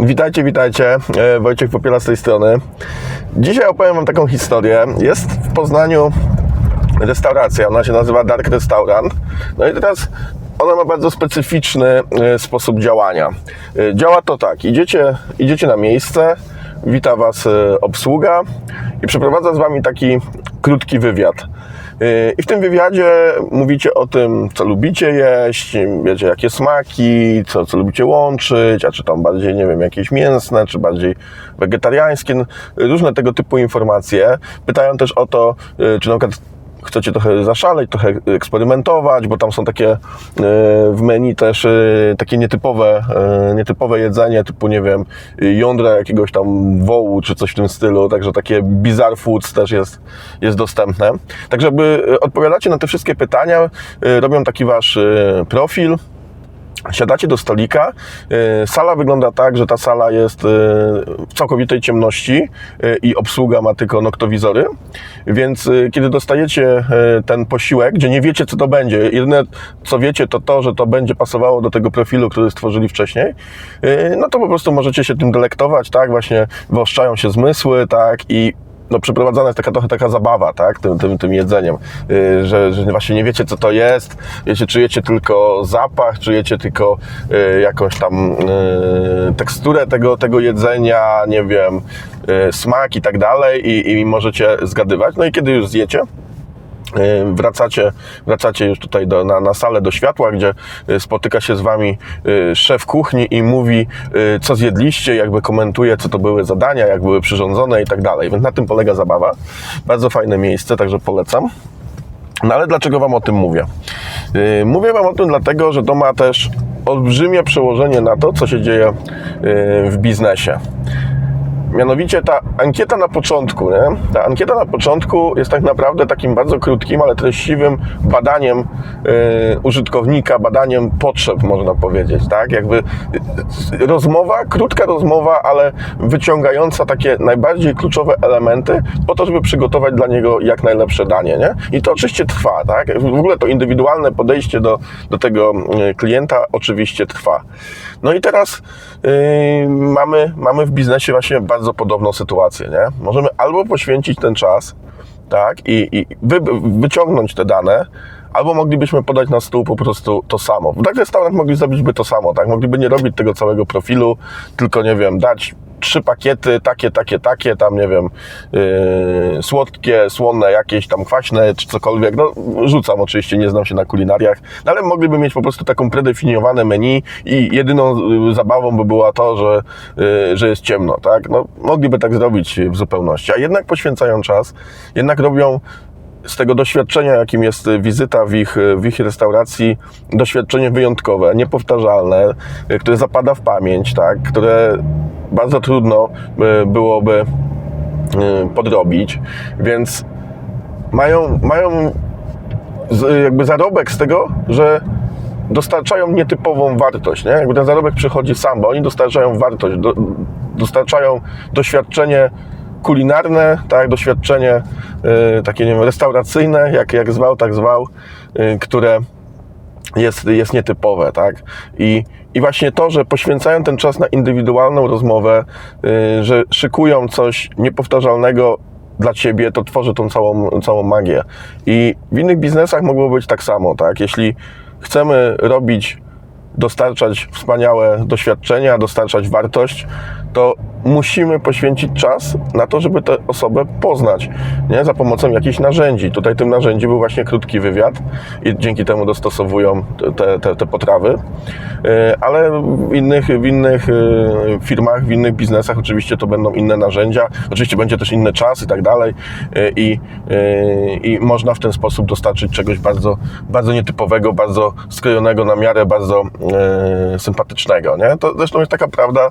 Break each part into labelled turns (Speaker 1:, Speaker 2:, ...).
Speaker 1: Witajcie, witajcie. E, Wojciech Popiela z tej strony. Dzisiaj opowiem Wam taką historię. Jest w Poznaniu restauracja, ona się nazywa Dark Restaurant. No i teraz ona ma bardzo specyficzny e, sposób działania. E, Działa to tak, idziecie, idziecie na miejsce, wita Was obsługa i przeprowadza z Wami taki krótki wywiad. Yy, I w tym wywiadzie mówicie o tym, co lubicie jeść, wiecie, jakie smaki, co, co lubicie łączyć, a czy tam bardziej, nie wiem, jakieś mięsne, czy bardziej wegetariańskie, no, różne tego typu informacje. Pytają też o to, yy, czy na przykład chcecie trochę zaszaleć, trochę eksperymentować, bo tam są takie yy, w menu też yy, takie nietypowe, yy, nietypowe jedzenie, typu, nie wiem, jądra jakiegoś tam wołu, czy coś w tym stylu, także takie bizarre foods też jest, jest dostępne. Tak, żeby odpowiadacie na te wszystkie pytania, robią taki wasz profil, Siadacie do stolika. y, Sala wygląda tak, że ta sala jest y, w całkowitej ciemności y, i obsługa ma tylko noktowizory. Więc kiedy dostajecie ten posiłek, gdzie nie wiecie, co to będzie, jedyne co wiecie, to to, że to będzie pasowało do tego profilu, który stworzyli wcześniej, no to po prostu możecie się tym delektować, tak? Właśnie wyoszczają się zmysły, tak? I no, przeprowadzana jest taka trochę taka zabawa, tak, tym, tym, tym jedzeniem, yy, że, że właśnie nie wiecie, co to jest, wiecie, czujecie tylko zapach, czujecie tylko yy, jakąś tam yy, teksturę tego, tego jedzenia, nie wiem, yy, smak i tak dalej i, i możecie zgadywać. No i kiedy już zjecie, Wracacie, wracacie już tutaj do, na, na salę do światła, gdzie yy, spotyka się z wami yy, szef kuchni i mówi, co zjedliście, jakby komentuje, co to były zadania, jak były przyrządzone i tak dalej. Więc na tym polega zabawa. Bardzo fajne miejsce, także polecam. No ale dlaczego Wam o tym mówię? Mówię Wam o tym dlatego, że to ma też olbrzymie przełożenie na to, co się dzieje w biznesie. Mianowicie ta ankieta na początku, nie? ta ankieta na początku jest tak naprawdę takim bardzo krótkim, ale treściwym badaniem y, użytkownika, badaniem potrzeb, można powiedzieć, tak? Jakby y, rozmowa, krótka rozmowa, ale wyciągająca takie najbardziej kluczowe elementy po to, żeby przygotować dla niego jak najlepsze danie, nie? I to oczywiście trwa, tak? W ogóle to indywidualne podejście do, do tego y, klienta oczywiście trwa. No i teraz yy, mamy, mamy w biznesie właśnie bardzo podobną sytuację, nie? Możemy albo poświęcić ten czas, tak, i, i wy, wyciągnąć te dane, albo moglibyśmy podać na stół po prostu to samo. W tak restaurant mogli zrobić to samo, tak? Mogliby nie robić tego całego profilu, tylko, nie wiem, dać trzy pakiety, takie, takie, takie, tam, nie wiem, yy, słodkie, słone, jakieś tam kwaśne, czy cokolwiek. No, rzucam oczywiście, nie znam się na kulinariach, no, ale mogliby mieć po prostu taką predefiniowane menu i jedyną yy, zabawą by była to, że, yy, że jest ciemno, tak? No, mogliby tak zrobić w zupełności, a jednak poświęcają czas, jednak robią z tego doświadczenia, jakim jest wizyta w ich, w ich restauracji, doświadczenie wyjątkowe, niepowtarzalne, które zapada w pamięć, tak, które bardzo trudno y, byłoby y, podrobić, więc mają, mają jakby zarobek z tego, że dostarczają nietypową wartość, nie? Jakby ten zarobek przychodzi sam, bo oni dostarczają wartość, do, dostarczają doświadczenie kulinarne, tak, doświadczenie y, takie, nie wiem, restauracyjne, jak, jak zwał, tak zwał, y, które jest, jest nietypowe, tak? I, I właśnie to, że poświęcają ten czas na indywidualną rozmowę, y, że szykują coś niepowtarzalnego dla ciebie, to tworzy tą całą, całą magię. I w innych biznesach mogło być tak samo, tak? Jeśli chcemy robić, dostarczać wspaniałe doświadczenia, dostarczać wartość, to musimy poświęcić czas na to, żeby tę osobę poznać, nie? Za pomocą jakichś narzędzi. Tutaj tym narzędzi był właśnie krótki wywiad i dzięki temu dostosowują te, te, te potrawy. Yy, Ale w innych, w innych yy, firmach, w innych biznesach oczywiście to będą inne narzędzia. Oczywiście będzie też inny czas i tak dalej. Yy, I, I można w ten sposób dostarczyć czegoś bardzo, bardzo nietypowego, bardzo skrojonego na miarę, bardzo sympatycznego. Nie? To zresztą jest taka prawda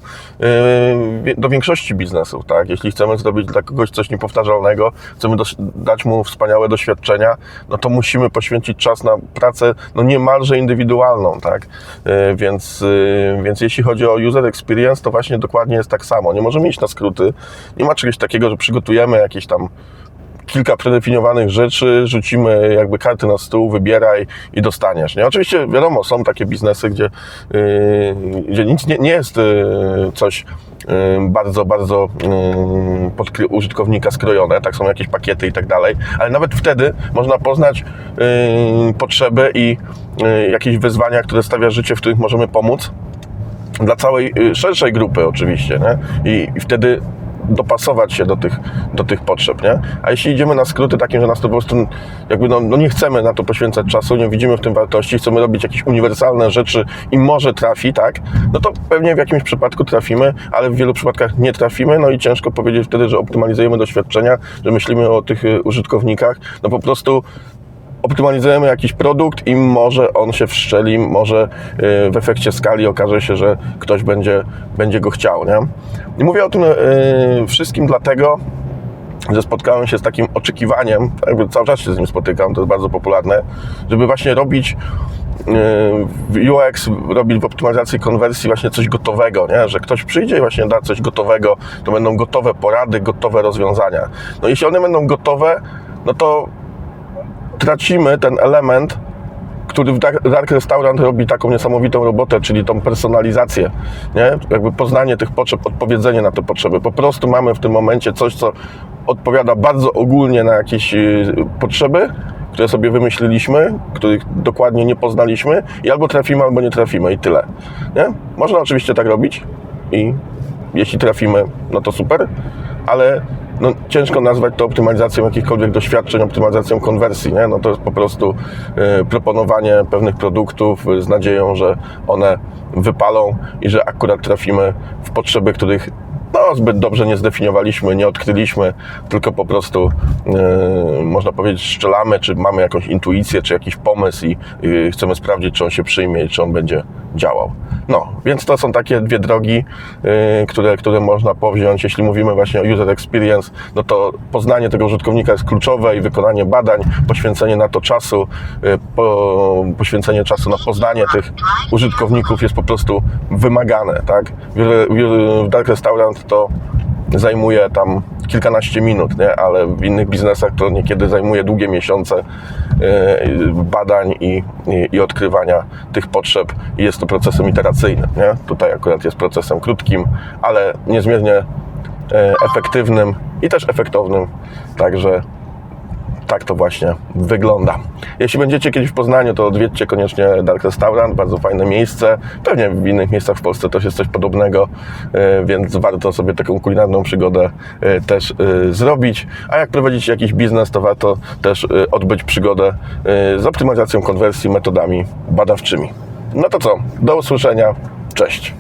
Speaker 1: do większości biznesów. Tak? Jeśli chcemy zrobić dla kogoś coś niepowtarzalnego, chcemy dać mu wspaniałe doświadczenia, no to musimy poświęcić czas na pracę no niemalże indywidualną. Tak? Yy, więc, yy, więc jeśli chodzi o user experience, to właśnie dokładnie jest tak samo. Nie możemy iść na skróty. Nie ma czegoś takiego, że przygotujemy jakieś tam kilka predefiniowanych rzeczy, rzucimy jakby karty na stół, wybieraj i dostaniesz. Nie? Oczywiście wiadomo, są takie biznesy, gdzie, yy, gdzie nic nie, nie jest yy, coś yy, bardzo, bardzo yy, pod użytkownika skrojone, tak są jakieś pakiety i tak dalej, ale nawet wtedy można poznać yy, potrzeby i jakieś wyzwania, które stawia życie, w których możemy pomóc dla całej y, szerszej grupy oczywiście, nie? I, I wtedy dopasować się do tych, do tych potrzeb, nie? A jeśli idziemy na skróty takim, że nas to po prostu jakby no, no nie chcemy na to poświęcać czasu, nie widzimy w tym wartości, chcemy robić jakieś uniwersalne rzeczy i może trafi, tak? No to pewnie w jakimś przypadku trafimy, ale w wielu przypadkach nie trafimy, no i ciężko powiedzieć wtedy, że optymalizujemy doświadczenia, że myślimy o tych y, użytkownikach, no po prostu optymalizujemy jakiś produkt i może on się wszczeli, może y, w efekcie skali okaże się, że ktoś będzie, będzie go chciał, nie? I mówię o tym y, wszystkim dlatego, że spotkałem się z takim oczekiwaniem, jakby cały czas się z nim spotykam, to jest bardzo popularne, żeby właśnie robić y, w UX, robić w optymalizacji konwersji właśnie coś gotowego, nie? że ktoś przyjdzie i właśnie da coś gotowego, to będą gotowe porady, gotowe rozwiązania. No jeśli one będą gotowe, no to tracimy ten element, który w Dark Restaurant robi taką niesamowitą robotę, czyli tą personalizację, nie? Jakby poznanie tych potrzeb, odpowiedzenie na te potrzeby. Po prostu mamy w tym momencie coś, co odpowiada bardzo ogólnie na jakieś y, potrzeby, które sobie wymyśliliśmy, których dokładnie nie poznaliśmy i albo trafimy, albo nie trafimy i tyle, nie? Można oczywiście tak robić i jeśli trafimy, no to super, ale no, ciężko nazwać to optymalizacją jakichkolwiek doświadczeń, optymalizacją konwersji. Nie? No, to jest po prostu y, proponowanie pewnych produktów y, z nadzieją, że one wypalą i że akurat trafimy w potrzeby, których no, zbyt dobrze nie zdefiniowaliśmy, nie odkryliśmy, tylko po prostu y, można powiedzieć strzelamy, czy mamy jakąś intuicję, czy jakiś pomysł i y, chcemy sprawdzić, czy on się przyjmie i czy on będzie działał. No, więc to są takie dwie drogi, y, które, które można powziąć. Jeśli mówimy właśnie o user experience, no to poznanie tego użytkownika jest kluczowe i wykonanie badań, poświęcenie na to czasu, y, po, poświęcenie czasu na poznanie tych użytkowników jest po prostu wymagane, tak? W, w, w Dark Restaurant to zajmuje tam kilkanaście minut, nie? ale w innych biznesach to niekiedy zajmuje długie miesiące yy, badań i, i, i odkrywania tych potrzeb i jest to procesem iteracyjnym. Nie? Tutaj akurat jest procesem krótkim, ale niezmiernie yy, efektywnym i też efektownym, także tak to właśnie wygląda. Jeśli będziecie kiedyś w Poznaniu, to odwiedźcie koniecznie Dark Restaurant, bardzo fajne miejsce. Pewnie w innych miejscach w Polsce też jest coś podobnego, e, więc warto sobie taką kulinarną przygodę e, też e, zrobić. A jak prowadzicie jakiś biznes, to warto też odbyć przygodę z optymalizacją konwersji metodami badawczymi. No to co, do usłyszenia, cześć.